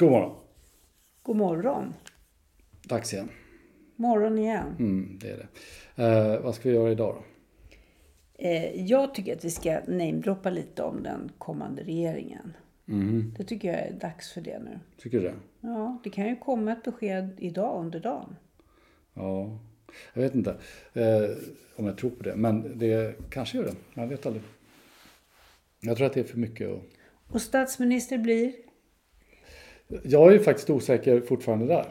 God morgon. God morgon. Dags igen. Morgon igen. Mm, det är det. Eh, vad ska vi göra idag då? Eh, jag tycker att vi ska namedroppa lite om den kommande regeringen. Mm. Det tycker jag är dags för det nu. Tycker du det? Ja, det kan ju komma ett besked idag under dagen. Ja, jag vet inte eh, om jag tror på det. Men det kanske gör det. Jag vet aldrig. Jag tror att det är för mycket. Och... Och statsminister blir? Jag är faktiskt osäker fortfarande där.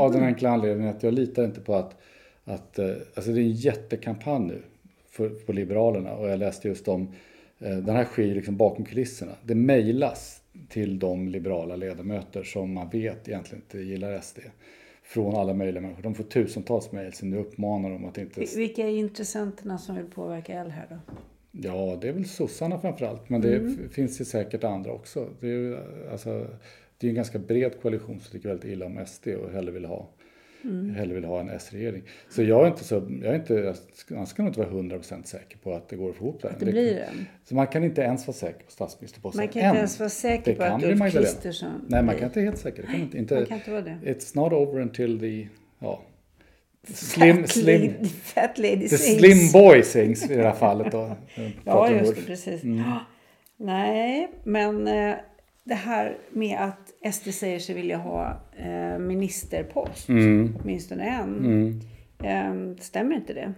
Av den enkla anledningen att jag litar inte på att, att eh, alltså det är en jättekampanj nu för, på Liberalerna och jag läste just om, eh, den här sker liksom bakom kulisserna. Det mejlas till de liberala ledamöter som man vet egentligen inte gillar SD. Från alla möjliga människor. De får tusentals mejl som nu uppmanar dem att inte... Vi- Vilka är intressenterna som vill påverka L här då? Ja, det är väl sossarna framförallt, men det f- finns ju säkert andra också. Det är ju alltså, det är en ganska bred koalition som tycker väldigt illa om SD och hellre vill ha, hellre vill ha en S-regering. Så jag är inte så, jag är inte, jag ska nog inte vara 100% säker på att det går att få ihop det. Att det blir en? Så man kan inte ens vara säker på statsministerposten Man kan inte ens vara säker Det på att Ulf. Kristersson Nej, man kan inte helt säker. Det kan inte, inte, Man kan inte vara det. It's not over until the, ja, slim, Fat slim, lady, fat lady the sings. slim boy sings i det här fallet då. Ja, just det. Precis. Mm. Nej, men eh, det här med att SD säger sig vilja ha eh, ministerpost, Mm. åtminstone en. Eh, stämmer inte det?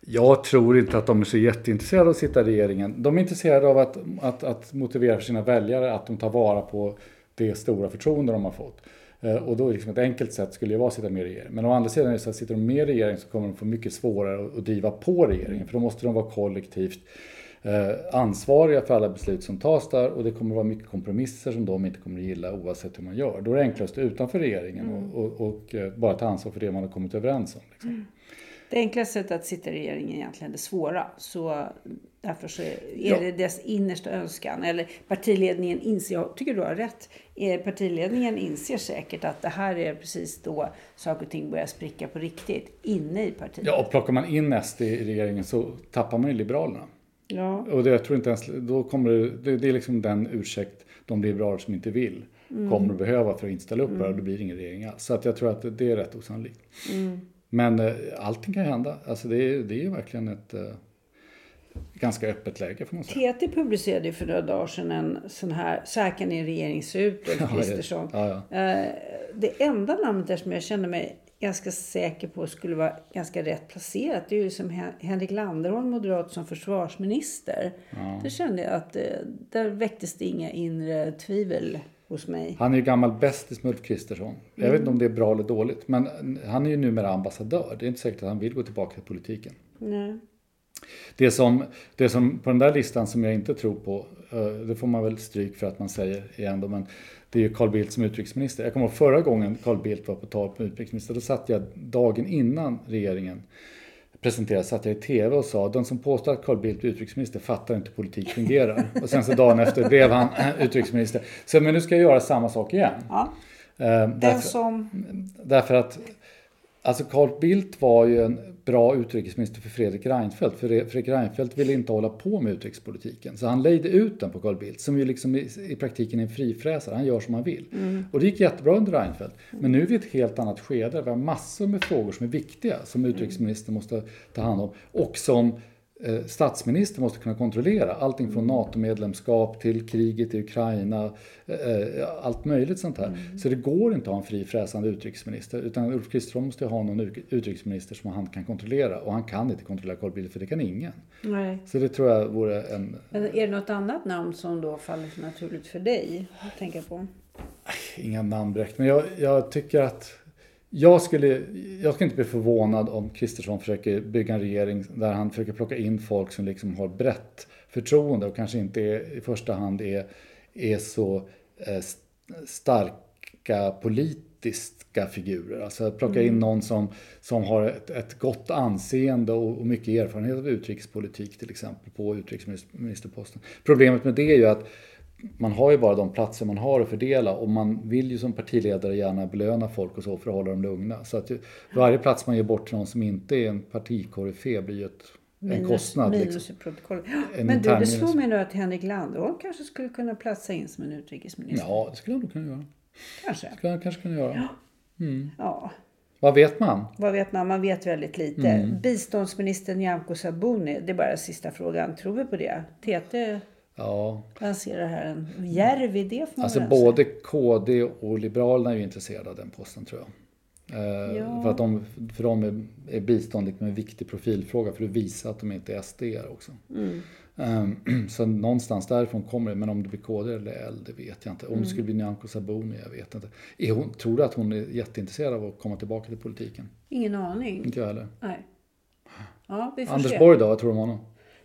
Jag tror inte att de är så jätteintresserade av att sitta i regeringen. De är intresserade av att, att, att motivera för sina väljare att de tar vara på det stora förtroende de har fått. Eh, Och då är liksom ett enkelt sätt skulle ju vara att sitta med i regeringen. Men å andra sidan är det så att sitter de med i regering så kommer de få mycket svårare att- driva på regeringen. För då måste de vara kollektivt ansvariga för alla beslut som tas där och det kommer vara mycket kompromisser som de inte kommer att gilla oavsett hur man gör. Då är det enklast utanför regeringen och, och, och eh, bara ta ansvar för det man har kommit överens om. Liksom. Det enklaste sättet att sitta i regeringen är egentligen det svåra. Så därför så är Ja. det dess innersta önskan. Eller partiledningen inser, jag tycker du har rätt. Eh, Partiledningen inser säkert att det här är precis då saker och ting börjar spricka på riktigt. Inne i partiet. Ja, och plockar man in SD i regeringen så tappar man ju Liberalerna. Ja. Och det, jag tror inte ens, då kommer det, det, det är liksom den ursäkt de liberaler som inte vill kommer att behöva för att inte ställa upp här och det blir ingen regering alls. Så att jag tror att det, det är rätt osannolikt. Men eh, allting kan hända. Alltså det, är- det är ju verkligen ett eh, ganska öppet läge får man säga. TT publicerade ju för några dagar sedan en sån här, så här kan en regering se ut, Ulf Ja, Kristersson. ja, ja. Eh, Det enda namnet där som jag känner mig ganska säker på skulle vara ganska rätt placerat, det är ju som Hen- Henrik Landerholm, moderat, som försvarsminister. Det kände jag att eh, där väcktes det inga inre tvivel hos mig. Han är ju gammal bästis med Ulf Kristersson. Jag vet inte om det är bra eller dåligt. Men han är ju numera ambassadör. Det är inte säkert att han vill gå tillbaka till politiken. Nej. Det som, det som på den där listan som jag inte tror på, eh, det får man väl stryk för att man säger igen då, men det är ju Carl Bildt som utrikesminister. Jag kommer ihåg förra gången Carl Bildt var på tal på utrikesminister, då satt jag dagen innan regeringen presenterades satt jag i TV och sa de som påstår att Carl Bildt är utrikesminister fattar inte hur politik fungerar. Och sen så dagen efter blev han utrikesminister. Så men nu ska jag göra samma sak igen. Ja. Eh, Den därför, som... därför att Alltså Carl Bildt var ju en bra utrikesminister för Fredrik Reinfeldt. För Fredrik Reinfeldt ville inte hålla på med utrikespolitiken. Så han lejde ut den på Carl Bildt som ju liksom i, i praktiken är en frifräsare. Han gör som han vill. Mm. Och det gick jättebra under Reinfeldt. Men nu är vi i ett helt annat skede. Vi har massor med frågor som är viktiga som utrikesministern måste ta hand om. Och som statsminister måste kunna kontrollera. Allting från NATO-medlemskap till kriget i Ukraina, eh, allt möjligt sånt här. Så det går inte att ha en fri fräsande utrikesminister utan Ulf Kristersson måste ha någon ut- utrikesminister som han kan kontrollera och han kan inte kontrollera Carl Bildt för det kan ingen. Nej. Så det tror jag vore en, Men är det något annat namn som då faller naturligt för dig att tänka på? inga namn direkt, men jag, jag tycker att jag skulle, jag skulle inte bli förvånad om Kristersson försöker bygga en regering där han försöker plocka in folk som liksom har brett förtroende och kanske inte är, i första hand är, är så eh, st- starka politiska figurer. Alltså plocka in någon som, som har ett, ett gott anseende och, och mycket erfarenhet av utrikespolitik till exempel på utrikesministerposten. Problemet med det är ju att man har ju bara de platser man har att fördela och man vill ju som partiledare gärna belöna folk och så för att hålla dem lugna. Så att varje plats man ger bort till någon som inte är en partikoryfé blir ju ett, en kostnad. minus liksom. Ja, En Men du, det slår minus. mig nu att Henrik Landerholm kanske skulle kunna platsa in som en utrikesminister. Ja, det skulle han nog kunna göra. Kanske. Det skulle han kanske kunna göra. Ja, Vad vet man? vad vet man? Man vet väldigt lite. Mm. Biståndsminister Nyamko Sabuni, det är bara sista frågan. Tror vi på det? TT Ja, lanserar här en djärv idé får man alltså både KD och Liberalerna är ju intresserade av den posten tror jag. Eh, Ja. För att de, för dem är, är bistånd liksom en viktig profilfråga för att visa att de inte är SD också. Mm. Ehm, Så någonstans därifrån kommer det, men om det blir KD eller L, det vet jag inte. Om Mm. det skulle bli Nyamko Sabuni, jag vet inte. Är hon, tror du att hon är jätteintresserad av att komma tillbaka till politiken? Ingen aning. Inte jag heller. Nej. Ja, vi får Anders se. Borg då, vad tror du om honom?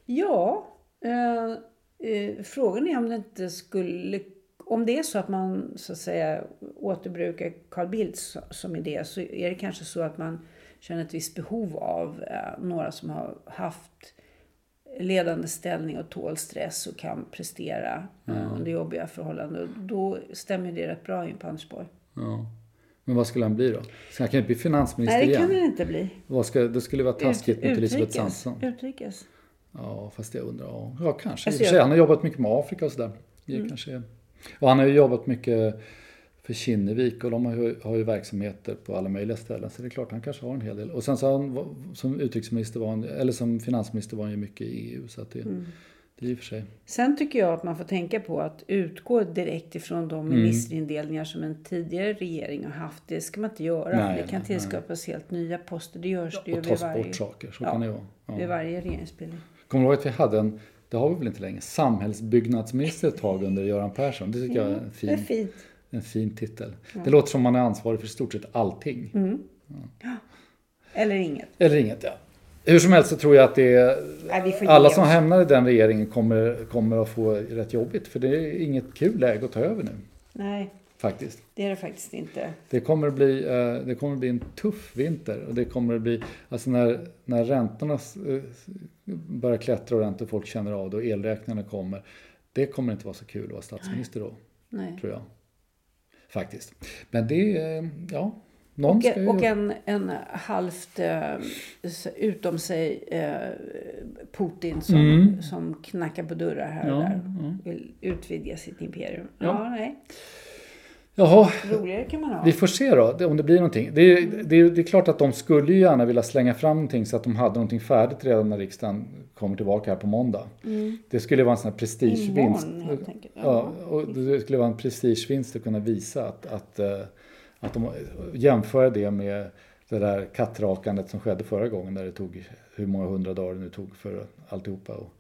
Ja, eh, eh, frågan är om det inte skulle... Om det är så att man så att säga återbrukar Carl Bildt so- som idé så är det kanske så att man känner ett visst behov av eh, några som har haft ledande ställning och tål stress och kan prestera eh, under jobbiga förhållanden. Då stämmer det rätt bra in på Anders Borg. Ja. Men vad skulle han bli då? Så han kan inte bli finansminister Nej, det igen? kan det inte bli. Vad ska, det skulle vara taskigt mot Elisabeth Svantesson. Utrikes. Ja, fast jag undrar. Ja, ja kanske. Och Alltså, jag- han har jobbat mycket med Afrika och sådär. Mm. kanske. Och han har ju jobbat mycket för Kinnevik och de har ju, har ju verksamheter på alla möjliga ställen. Så det är klart, han kanske har en hel del. Och sen så han, som utrikesminister var han, eller som finansminister var han ju mycket i EU. Så att det, Mm. det är i och för sig. Sen tycker jag att man får tänka på att utgå direkt ifrån de Mm. ministerindelningar som en tidigare regering har haft. Det ska man inte göra. Nej, det kan nej, tillskapas helt nya poster. Det görs det ju Och vid tas varje, bort saker, så Ja. kan det vara. vid Ja. varje regeringsbildning. Kommer du ihåg att vi hade en, det har vi väl inte längre, samhällsbyggnadsminister ett tag under Göran Persson. Det tycker jag är en är fin, fint. en fin titel. Det låter som man är ansvarig för i stort sett allting. Mm. Eller inget. Eller inget, ja. Hur som helst så tror jag att det är, Nej, alla som hamnar i den regeringen kommer, kommer att få rätt jobbigt. För det är inget kul läge att ta över nu, Nej, faktiskt. det är det faktiskt inte. Det kommer att bli, eh, det kommer att bli en tuff vinter. Och det kommer att bli, alltså när, när räntorna eh, börjar klättra ordentligt och folk känner av det och elräkningarna kommer. Det kommer inte vara så kul att vara statsminister då, Nej. tror jag. Faktiskt. Men det, är, ja, någon Och, ju... och en, en halvt eh, utom sig eh, Putin som, Mm. som knackar på dörrar här och Ja, där. ja. Vill utvidga sitt imperium. Ja. Ja, nej. Jaha, Roligare kan man ha. Vi får se då om det blir någonting. Det är, det, är, det är klart att de skulle ju gärna vilja slänga fram någonting så att de hade någonting färdigt redan när riksdagen kommer tillbaka här på måndag. Det skulle vara en sån här prestigevinst. Imorgon, enkelt. Ja, och det skulle vara en prestigevinst att kunna visa att, att, eh, att de jämför det med det där kattrakandet som skedde förra gången där det tog hur många hundra dagar det nu tog för alltihopa och,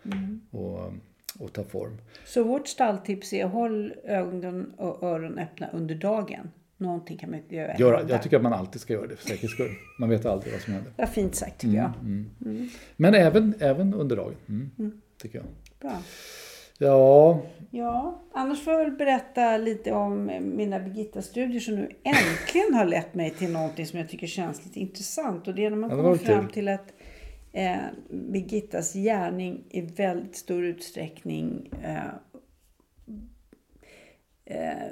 och, och ta form. Så vårt stalltips är håll ögonen och öron öppna under dagen. någonting kan man göra. Göra, jag tycker att man alltid ska göra det för säkerhets skull. Man vet aldrig vad som händer. Det var fint sagt tycker jag. Men även, även under dagen. Mm, Tycker jag. Bra. Ja, Ja, annars får jag väl berätta lite om mina Birgitta-studier som nu äntligen har lett mig till någonting som jag tycker känns lite intressant. Och det är när man kommer fram till att eh, Birgittas gärning i väldigt stor utsträckning eh, eh,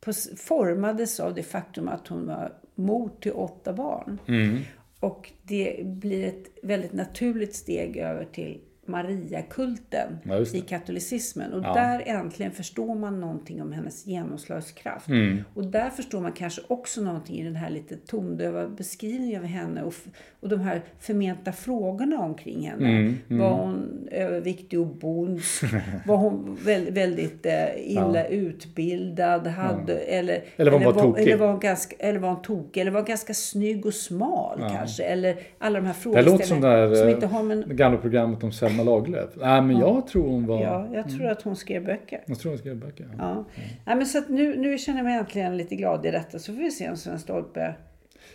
på, formades av det faktum att hon var mor till åtta barn. Mm. Och det blir ett väldigt naturligt steg över till Mariakulten Ja, i katolicismen. Och Ja. där äntligen förstår man någonting om hennes genomslagskraft. Mm. Och där förstår man kanske också någonting i den här lite tondöva beskrivningen av henne och, och de här förmenta frågorna omkring henne. Mm, Var hon överviktig och bonds? var hon väl, väldigt eh, illa utbildad? Hade, eller, Eller var hon bara tokig? eller var hon ganska, eller var hon tokig? Eller var hon ganska snygg och smal kanske? Eller alla de här frågeställningarna som eh, inte har med... det gamla programmet om Selma Lagerlöf. Nej, men jag tror hon var... Ja, jag tror att hon skrev böcker. Jag tror hon skrev böcker. Ja. Ja. Nej, men så att nu, nu känner jag mig äntligen lite glad i detta. Så får vi se om Sven Stolpe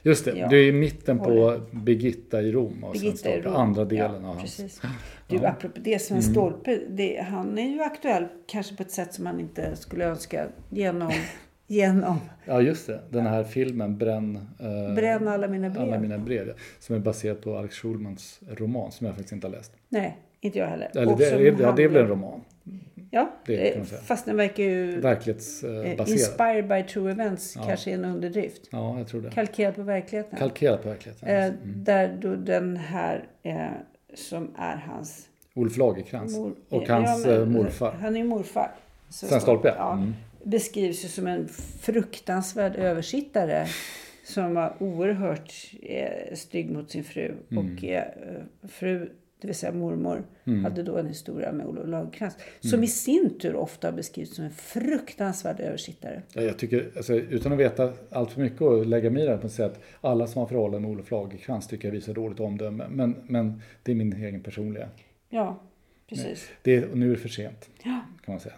Just det, Ja. du är i mitten på. Birgitta i Rom. Och Birgitta i startar Rom. andra delen ja, av hans. Du, apropå det, Sven Mm. Stolpe, det, han är ju aktuell kanske på ett sätt som man inte skulle önska genom, genom Ja, just det. Den här filmen Bränn, eh, Bränn alla mina brev. alla mina brev. ja. Som är baserad på Alex Schulmans roman som jag faktiskt inte har läst. Nej, inte jag heller. Eller det, är- ja, det är väl en roman? Ja, det eh, fast den verkar ju... Eh, Verklighetsbaserad. inspired by true events kanske är en underdrift. Ja, jag tror det. Kalkerad på verkligheten. Kalkerad på verkligheten. eh, Där då den här eh, som är hans Olof Lagercrantz mor... och hans Ja, men, eh, morfar. Han är ju morfar. Sven Stolpe, Ja, mm. Beskrivs ju som en fruktansvärd översittare. Som var oerhört eh, stygg mot sin fru. Mm. Och eh, fru, det vill säga mormor, hade då en historia med Olof Lagercrantz. Som Mm. i sin tur ofta har beskrivits som en fruktansvärd översittare. Ja, Jag tycker, alltså, utan att veta allt för mycket och lägga mig i det, här på att alla som har förhållanden med Olof Lagercrantz tycker jag visar dåligt omdöme. Men, men det är min egen personliga. Ja, precis. Det är, och nu är det för sent. Ja. Kan man säga.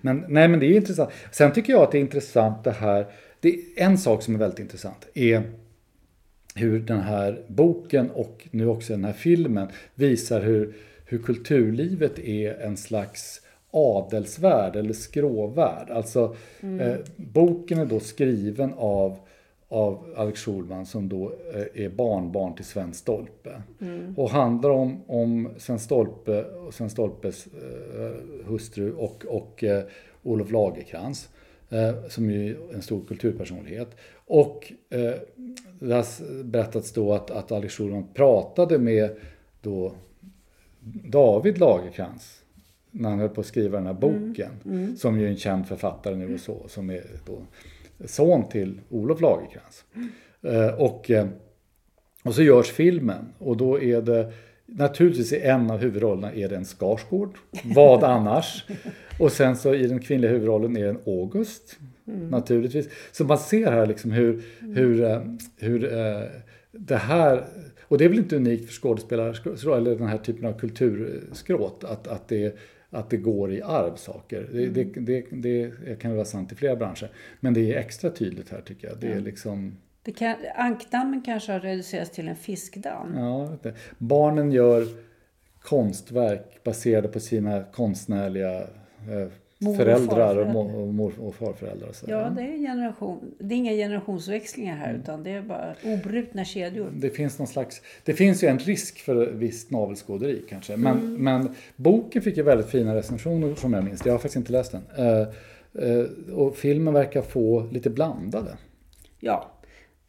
Men, nej, men det är intressant. Sen tycker jag att det är intressant det här. Det är en sak som är väldigt intressant. är hur den här boken och nu också den här filmen visar hur, hur kulturlivet är en slags adelsvärld eller skråvärld. Alltså eh, boken är då skriven av, av Alex Schulman som då eh, är barnbarn till Sven Stolpe. Och handlar om, om Sven Stolpe och Sven Stolpes eh, hustru och, och eh, Olof Lagercrantz. Eh, som ju är en stor kulturpersonlighet. Och eh, det har berättats då att, att Alex Schulman pratade med då David Lagercrantz när han höll på att skriva den här boken. Som ju är en känd författare nu och så. Som är då son till Olof Lagercrantz. Eh, och, eh, och så görs filmen och då är det Naturligtvis i en av huvudrollerna är det en Skarsgård. Vad annars? Och sen så i den kvinnliga huvudrollen är det en August. Naturligtvis. Så man ser här liksom hur, hur, eh, hur eh, det här och det är väl inte unikt för skådespelare eller den här typen av kulturskråt att, att, det, att det går i arv saker. Det, det, det, det kan vara sant i flera branscher. Men det är extra tydligt här tycker jag. Det är liksom, Det kan, ankdammen kanske har reducerats till en fiskdamm. ja. Barnen gör konstverk baserade på sina konstnärliga eh, Mor föräldrar och, mor, och, mor och farföräldrar. Och så. Ja, det är, generation, det är inga generationsväxlingar här utan det är bara obrutna kedjor. Det finns någon slags, det finns ju en risk för visst navelskåderi kanske. Men, men boken fick ju väldigt fina recensioner som jag minns. Jag har faktiskt inte läst den. Eh, eh, och filmen verkar få lite blandade. Ja,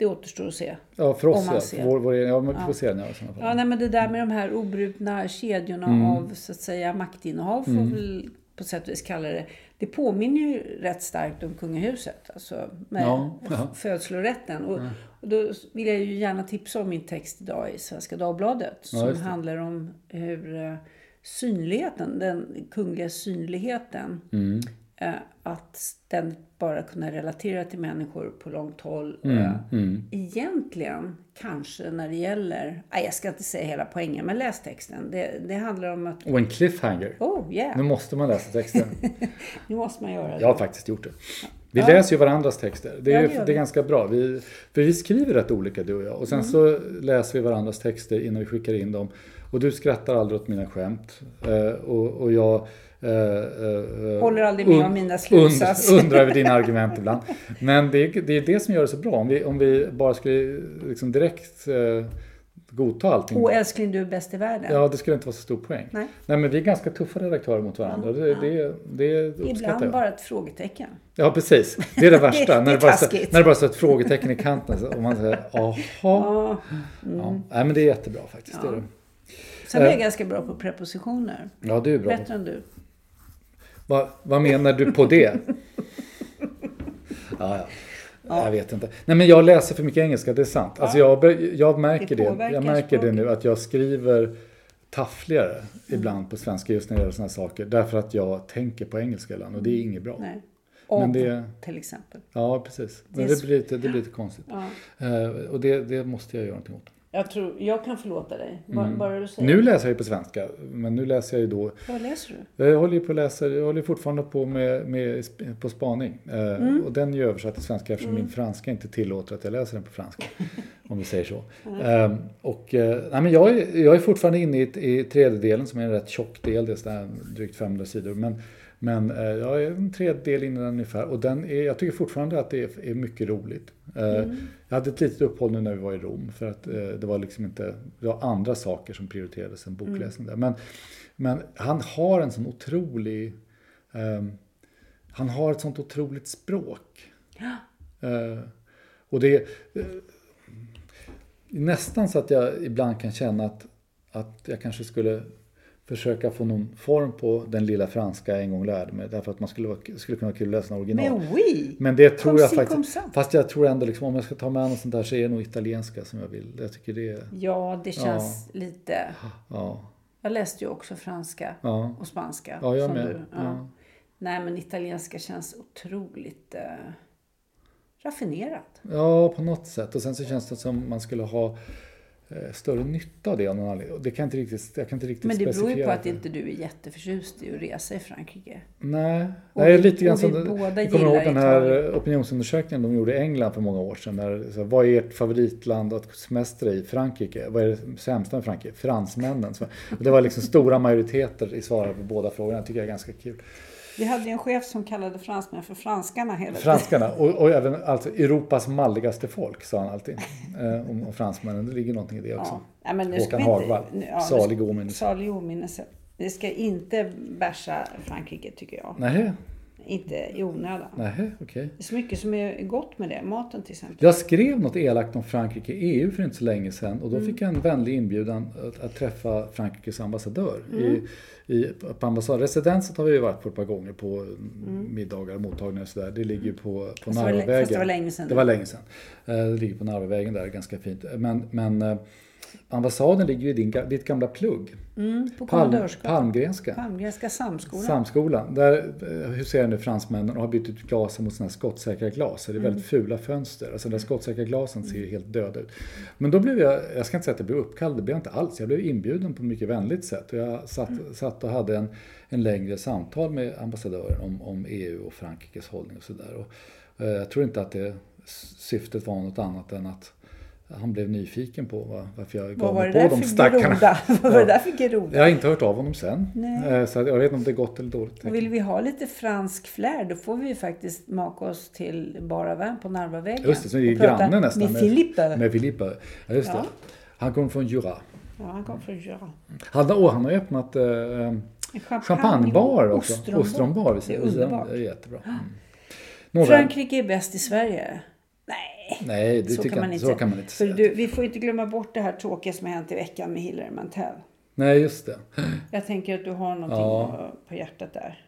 det återstår att se. Ja, för Om oss man ja. ser. Vår, vår, ja, men vi får se den ja, i sådana fall. Ja, nej, men det där med de här obrutna kedjorna av så att säga maktinnehav får Mm. väl på sätt och vis kalla det. Det påminner ju rätt starkt om kungahuset. Alltså med Ja, ja. födslorätten. Och, och då vill jag ju gärna tipsa om min text idag i Svenska Dagbladet. Som handlar om hur eh, synligheten, den kungliga synligheten. Mm. Eh, att ständigt bara kunna relatera till människor på långt håll. Mm, Eh, Egentligen, kanske när det gäller... Nej, jag ska inte säga hela poängen, men läs texten. Det, det handlar om att... Och en cliffhanger. Oh, yeah! Nu måste man läsa texten. Nu måste man göra det. Jag har faktiskt gjort det. Vi Ja. läser ju varandras texter. Det är, Ja, det det är ganska bra. Vi, för vi skriver rätt olika du och jag. Och sen så läser vi varandras texter innan vi skickar in dem. Och du skrattar aldrig åt mina skämt. Eh, och, och jag eh, eh, Håller aldrig med om mina slutsatser. Und, undrar över dina argument ibland. Men det är, det är det som gör det så bra. Om vi, om vi bara skulle liksom direkt eh, godta allting. Åh älskling, du är bäst i världen. Ja, det skulle inte vara så stor poäng. Nej. Nej, men vi är ganska tuffa redaktörer mot varandra. Det, det, det uppskattar Ibland jag. bara ett frågetecken. Ja, precis. Det är det värsta. Det är när, det bara, när det bara står ett frågetecken i kanten. Och man säger jaha. Ja. Ja. Nej, men det är jättebra faktiskt. Det är det. Sen är jag ganska bra på prepositioner. Ja, du är bra. Bättre än du. Vad, vad menar du på det? Ja, ja. Jag vet inte. Nej, men jag läser för mycket engelska, det är sant. Alltså jag, bör- jag märker Det det. Jag märker det nu att jag skriver taffligare ibland på svenska just när det gäller sådana saker. Därför att jag tänker på engelska ibland och det är inget bra. Nej. Men Av, det- till exempel. Ja, precis. Men Det blir lite, det blir lite konstigt. Ja. Eh, och det, det måste jag göra någonting åt. Jag, tror, jag kan förlåta dig. Bara, bara du säger. Mm. Nu läser jag ju på svenska, men nu läser jag ju då Vad läser du? Jag håller ju på att läsa, jag håller fortfarande på med, med på spaning. Eh, Mm. Och den är ju översatt till svenska eftersom min franska inte tillåter att jag läser den på franska. om vi säger så. Eh, och, eh, nej, men jag, är, jag är fortfarande inne i, i tredje delen som är en rätt tjock del, det är sådär drygt 500 sidor. Men, men eh, jag är en tredjedel inne i den ungefär och den är, jag tycker fortfarande att det är, är mycket roligt. Eh, Jag hade ett litet uppehåll nu när vi var i Rom för att eh, det var liksom inte, det var andra saker som prioriterades än bokläsning där. Men, men han har en sån otrolig, ehm, han har ett sånt otroligt språk. Eh, och det är eh, nästan så att jag ibland kan känna att, att jag kanske skulle försöka få någon form på den lilla franska jag en gång lärde mig. Därför att man skulle, skulle kunna kul läsa original. Men oui! Men det tror jag si, faktiskt. Fast jag tror ändå liksom om jag ska ta med något sånt där så är det nog italienska som jag vill. Jag tycker det är, Ja, det känns lite... ja. Jag läste ju också franska Ja. och spanska. Ja, jag med. Du. Ja. Ja. Nej, men italienska känns otroligt eh, raffinerat. Ja, på något sätt. Och sen så känns det som man skulle ha större nytta av det. av någon anledning. Det kan inte riktigt, jag kan inte riktigt Men det beror ju på att inte du är jätteförtjust i att resa i Frankrike. Nej, Och Nej vi- lite grann vi som... båda Jag kommer ihåg den här opinionsundersökningen de gjorde i England för många år sedan. Där, så, vad är ert favoritland att semestra i? Frankrike. Vad är det sämsta med Frankrike? Fransmännen. Så, det var liksom stora majoriteter i svaren på båda frågorna. Det tycker jag är ganska kul. Vi hade ju en chef som kallade fransmän för franskarna hela tiden. Franskarna och, och även alltså Europas malligaste folk sa han alltid. Eh, om, om fransmännen. Det ligger någonting i det också. Ja. Men nu Håkan Hagvall. ja, Salig åminnelse. Salig åminnelse. Vi ska inte bärsa Frankrike tycker jag. Nej, Inte i onödan. nej, okej. Det är så mycket som är gott med det. Maten till exempel. Jag skrev något elakt om Frankrike i EU för inte så länge sedan och då Mm. fick jag en vänlig inbjudan att, att träffa Frankrikes ambassadör. Mm. I, i, på ambassadresidenset har vi ju varit på ett par gånger på Mm. middagar och mottagningar och sådär. Det ligger ju på, på Narvavägen. fast det var länge sedan Det var länge sedan. Eh, Det ligger på Narvavägen där, ganska fint. Men, men eh, ambassaden ligger ju i din, ditt gamla plugg. Mm, på Palm. Palmgrenska. Palmgrenska samskolan. Samskolan. Där eh, huserar nu fransmännen och har bytt ut glasen mot sådana här skottsäkra glas. Så det är Mm. väldigt fula fönster. Alltså de där skottsäkra glasen ser ju helt döda ut. Men då blev jag, jag ska inte säga att jag blev uppkallad, det blev jag inte alls. Jag blev inbjuden på ett mycket vänligt sätt. Och jag satt, Mm. satt och hade en, en längre samtal med ambassadören om, om EU och Frankrikes hållning och sådär. Eh, jag tror inte att det syftet var något annat än att han blev nyfiken på va- varför jag gav mig på de stackarna. Vad var det där för groda? Jag har inte hört av honom sen. Nej. Eh, Så jag vet inte om det är gott eller dåligt. Och vill vi ha lite fransk flair då får vi ju faktiskt maka oss till Bara Vän på Narvavägen. Just det, så är granne nästan. Med Philippe. Med Filippa. Ja, just Ja. det. Han kommer från Jura. Ja, han kom från Jura. Han, och han har öppnat eh, champagnebar också. ostronbar. Ostronbar. Det är underbart. Det är jättebra. Mm. Frankrike är bäst i Sverige. Nej, Nej, det så kan man inte så kan man inte säga. du, vi får inte glömma bort det här tråkiga som har hänt i veckan med Hilary Mantel. Nej, just det. Jag tänker att du har någonting Ja. på hjärtat där.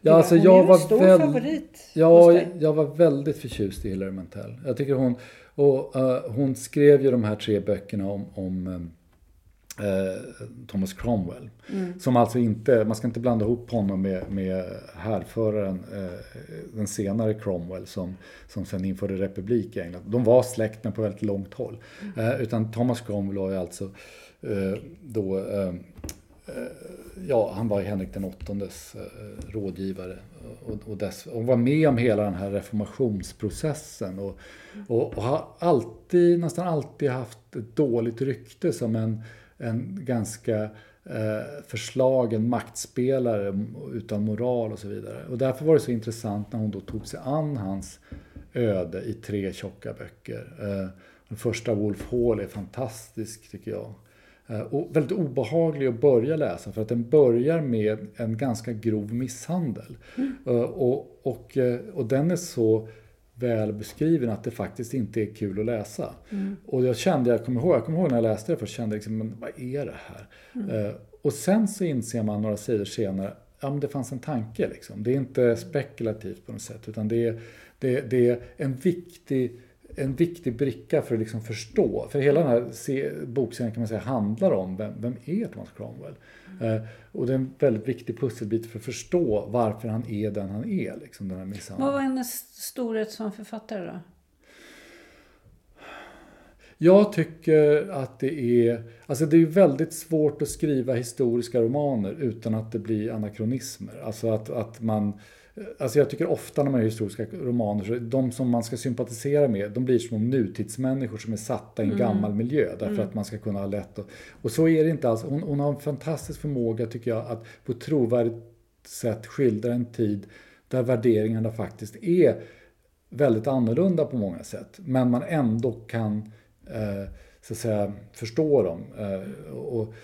Ja, alltså hon är jag en var stor väl- favorit Ja, jag var väldigt förtjust i Hilary Mantel. Jag tycker hon, och, eh, hon skrev ju de här tre böckerna om, om eh, Thomas Cromwell. Mm. Som alltså inte, man ska inte blanda ihop honom med, med härföraren, eh, den senare Cromwell som, som sen införde republik i England. De var släkt men på väldigt långt håll. Mm. Eh, utan Thomas Cromwell var ju alltså eh, då eh, ja, han var Henrik den åttondes eh, rådgivare och, och, dess, och var med om hela den här reformationsprocessen och, och, och, har alltid, nästan alltid haft ett dåligt rykte som en, en ganska eh, förslagen maktspelare utan moral och så vidare. Och därför var det så intressant när hon då tog sig an hans öde i tre tjocka böcker. Eh, den första Wolf Hall är fantastisk tycker jag. Eh, och väldigt obehaglig att börja läsa för att den börjar med en ganska grov misshandel. Mm. Och, och, och den är så väl beskriven att det faktiskt inte är kul att läsa. Mm. Och jag kände, jag kommer ihåg, jag kommer ihåg när jag läste det först, kände liksom, men vad är det här? Mm. Och sen så inser man några sidor senare, ja men det fanns en tanke liksom. Det är inte spekulativt på något sätt utan det är, det, det är en viktig en viktig bricka för att liksom förstå. För hela den här bokserien kan man säga handlar om vem, vem är Thomas Cromwell? Mm. Eh, och det är en väldigt viktig pusselbit för att förstå varför han är den han är. Liksom, den här Vad var hennes storhet som författare då? Jag tycker att det är, alltså det är väldigt svårt att skriva historiska romaner utan att det blir anakronismer. Alltså att, att man Alltså jag tycker ofta när man gör historiska romaner, så de som man ska sympatisera med, de blir som nutidsmänniskor som är satta i en mm. gammal miljö. Därför mm. att man ska kunna ha lätt och, och så är det inte alls. Hon, hon, har en fantastisk förmåga, tycker jag, att på ett trovärdigt sätt skildra en tid där värderingarna faktiskt är väldigt annorlunda på många sätt. Men man ändå kan eh, så att säga, förstå dem. Eh, och,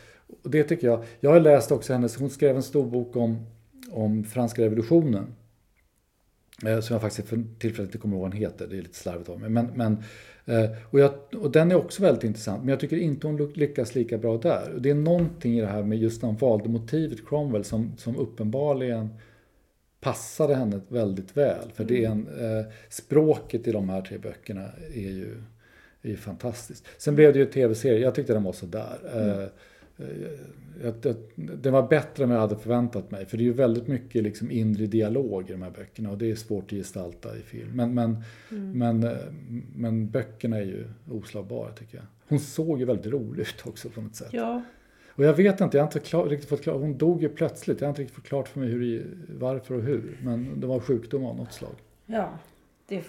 och, det tycker jag. Jag har läst också hennes, hon skrev en stor bok om, om franska revolutionen. Eh, som jag faktiskt för tillfället inte kommer ihåg vad den heter, det är lite slarvigt av mig. Men, men, eh, och, jag, och den är också väldigt intressant, men jag tycker inte hon lyckas lika bra där. Det är någonting i det här med just när hon valde motivet Cromwell som, som uppenbarligen passade henne väldigt väl. För det är en, eh, språket i de här tre böckerna är ju, är ju fantastiskt. Sen blev det ju tv-serie, jag tyckte den var sådär. Mm. Eh, det var bättre än vad jag hade förväntat mig. För det är ju väldigt mycket liksom inre dialog i de här böckerna och det är svårt att gestalta i film. Men, men, mm. men, eh, men böckerna är ju oslagbara tycker jag. Hon såg ju väldigt rolig ut också på något sätt. Ja. Och jag vet inte, jag har inte klar, riktigt fått klart, hon dog ju plötsligt. Jag har inte riktigt fått klart för mig hur, varför och hur. Men det var sjukdom av något slag. Ja, det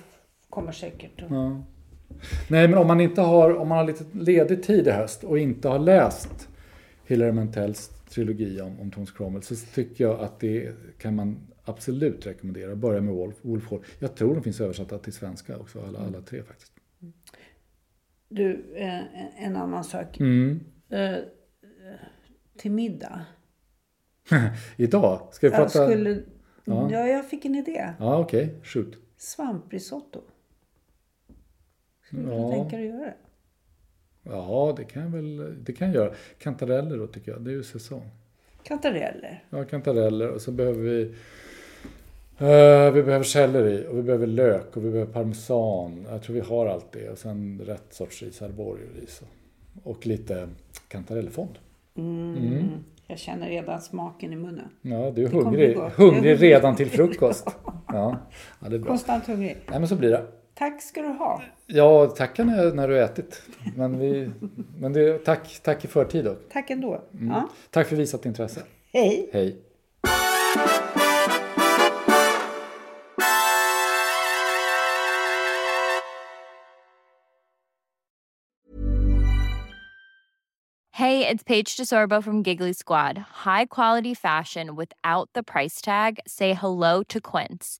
kommer säkert. Ja. Nej, men om man inte har, om man har lite ledig tid i höst och inte har läst Hilary Mantells trilogi om, om Thomas Cromwell så tycker jag att det kan man absolut rekommendera. Börja med Wolf, Wolf Hall. Jag tror de finns översatta till svenska också, alla, alla tre faktiskt. Du, eh, en annan sak. Mm. Eh, till middag. Idag? Ska vi prata? Jag skulle... ja. ja, jag fick en idé. Ja, okej. Okay. Shoot. Svamprisotto. Skulle du ja. tänka dig att göra det? Ja, det kan jag väl det kan jag göra. Kantareller då tycker jag, det är ju säsong. Kantareller? Ja, kantareller och så behöver vi uh, vi behöver selleri och vi behöver lök och vi behöver parmesan. Jag tror vi har allt det. Och sen rätt sorts ris, arborio-ris och, och lite kantarellfond. Mm. Mm. Jag känner redan smaken i munnen. Ja, du är hungrig, hungrig redan till frukost. ja. ja, det är bra. Konstant hungrig. Nej, men så blir det. Tack ska du ha. Ja, tacka när, när du ätit. Men, vi, men det, tack, tack i förtid dock. Tack ändå. Mm. Ja. Tack för visat intresse. Hej. Hej. Hey, it's Paige DeSorbo from Giggly Squad. High quality fashion without the price tag. Say hello to Quince.